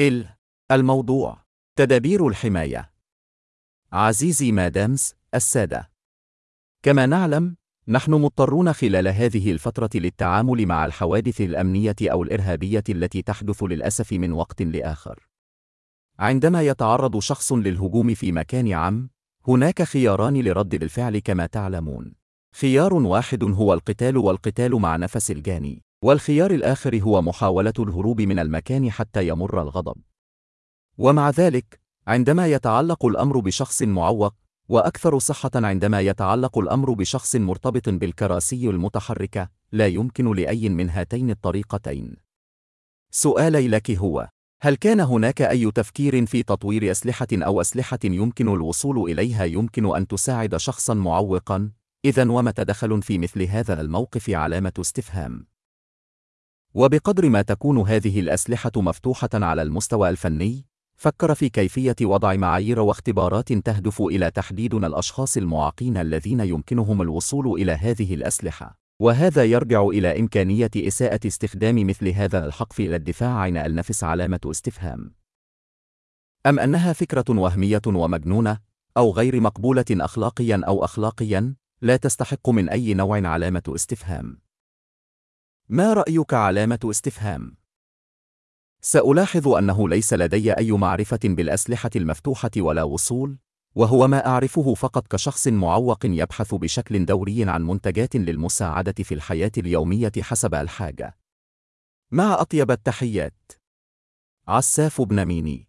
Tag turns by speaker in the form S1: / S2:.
S1: ال الموضوع تدابير الحماية. عزيزي مادامز السادة. كما نعلم نحن مضطرون خلال هذه الفترة للتعامل مع الحوادث الأمنية أو الإرهابية التي تحدث للأسف من وقت لآخر. عندما يتعرض شخص للهجوم في مكان عام هناك خياران لرد الفعل كما تعلمون. خيار واحد هو القتال والقتال مع نفس الجاني. والخيار الآخر هو محاولة الهروب من المكان حتى يمر الغضب. ومع ذلك عندما يتعلق الأمر بشخص معوق وأكثر صحة عندما يتعلق الأمر بشخص مرتبط بالكراسي المتحركة لا يمكن لأي من هاتين الطريقتين. سؤالي لك هو هل كان هناك أي تفكير في تطوير أسلحة أو أسلحة يمكن الوصول إليها يمكن أن تساعد شخصا معوقا؟ إذا ومتى دخل في مثل هذا الموقف علامة استفهام. وبقدر ما تكون هذه الأسلحة مفتوحة على المستوى الفني فكر في كيفية وضع معايير واختبارات تهدف إلى تحديد الأشخاص المعاقين الذين يمكنهم الوصول إلى هذه الأسلحة. وهذا يرجع إلى إمكانية إساءة استخدام مثل هذا الحقف إلى الدفاع عن النفس علامة استفهام. أم أنها فكرة وهمية ومجنونة أو غير مقبولة أخلاقيا أو أخلاقيا؟ لا تستحق من أي نوع علامة استفهام. ما رأيك علامة استفهام؟ سألاحظ أنه ليس لدي أي معرفة بالأسلحة المفتوحة ولا وصول، وهو ما أعرفه فقط كشخص معوق يبحث بشكل دوري عن منتجات للمساعدة في الحياة اليومية حسب الحاجة. مع أطيب التحيات. عساف بن ميني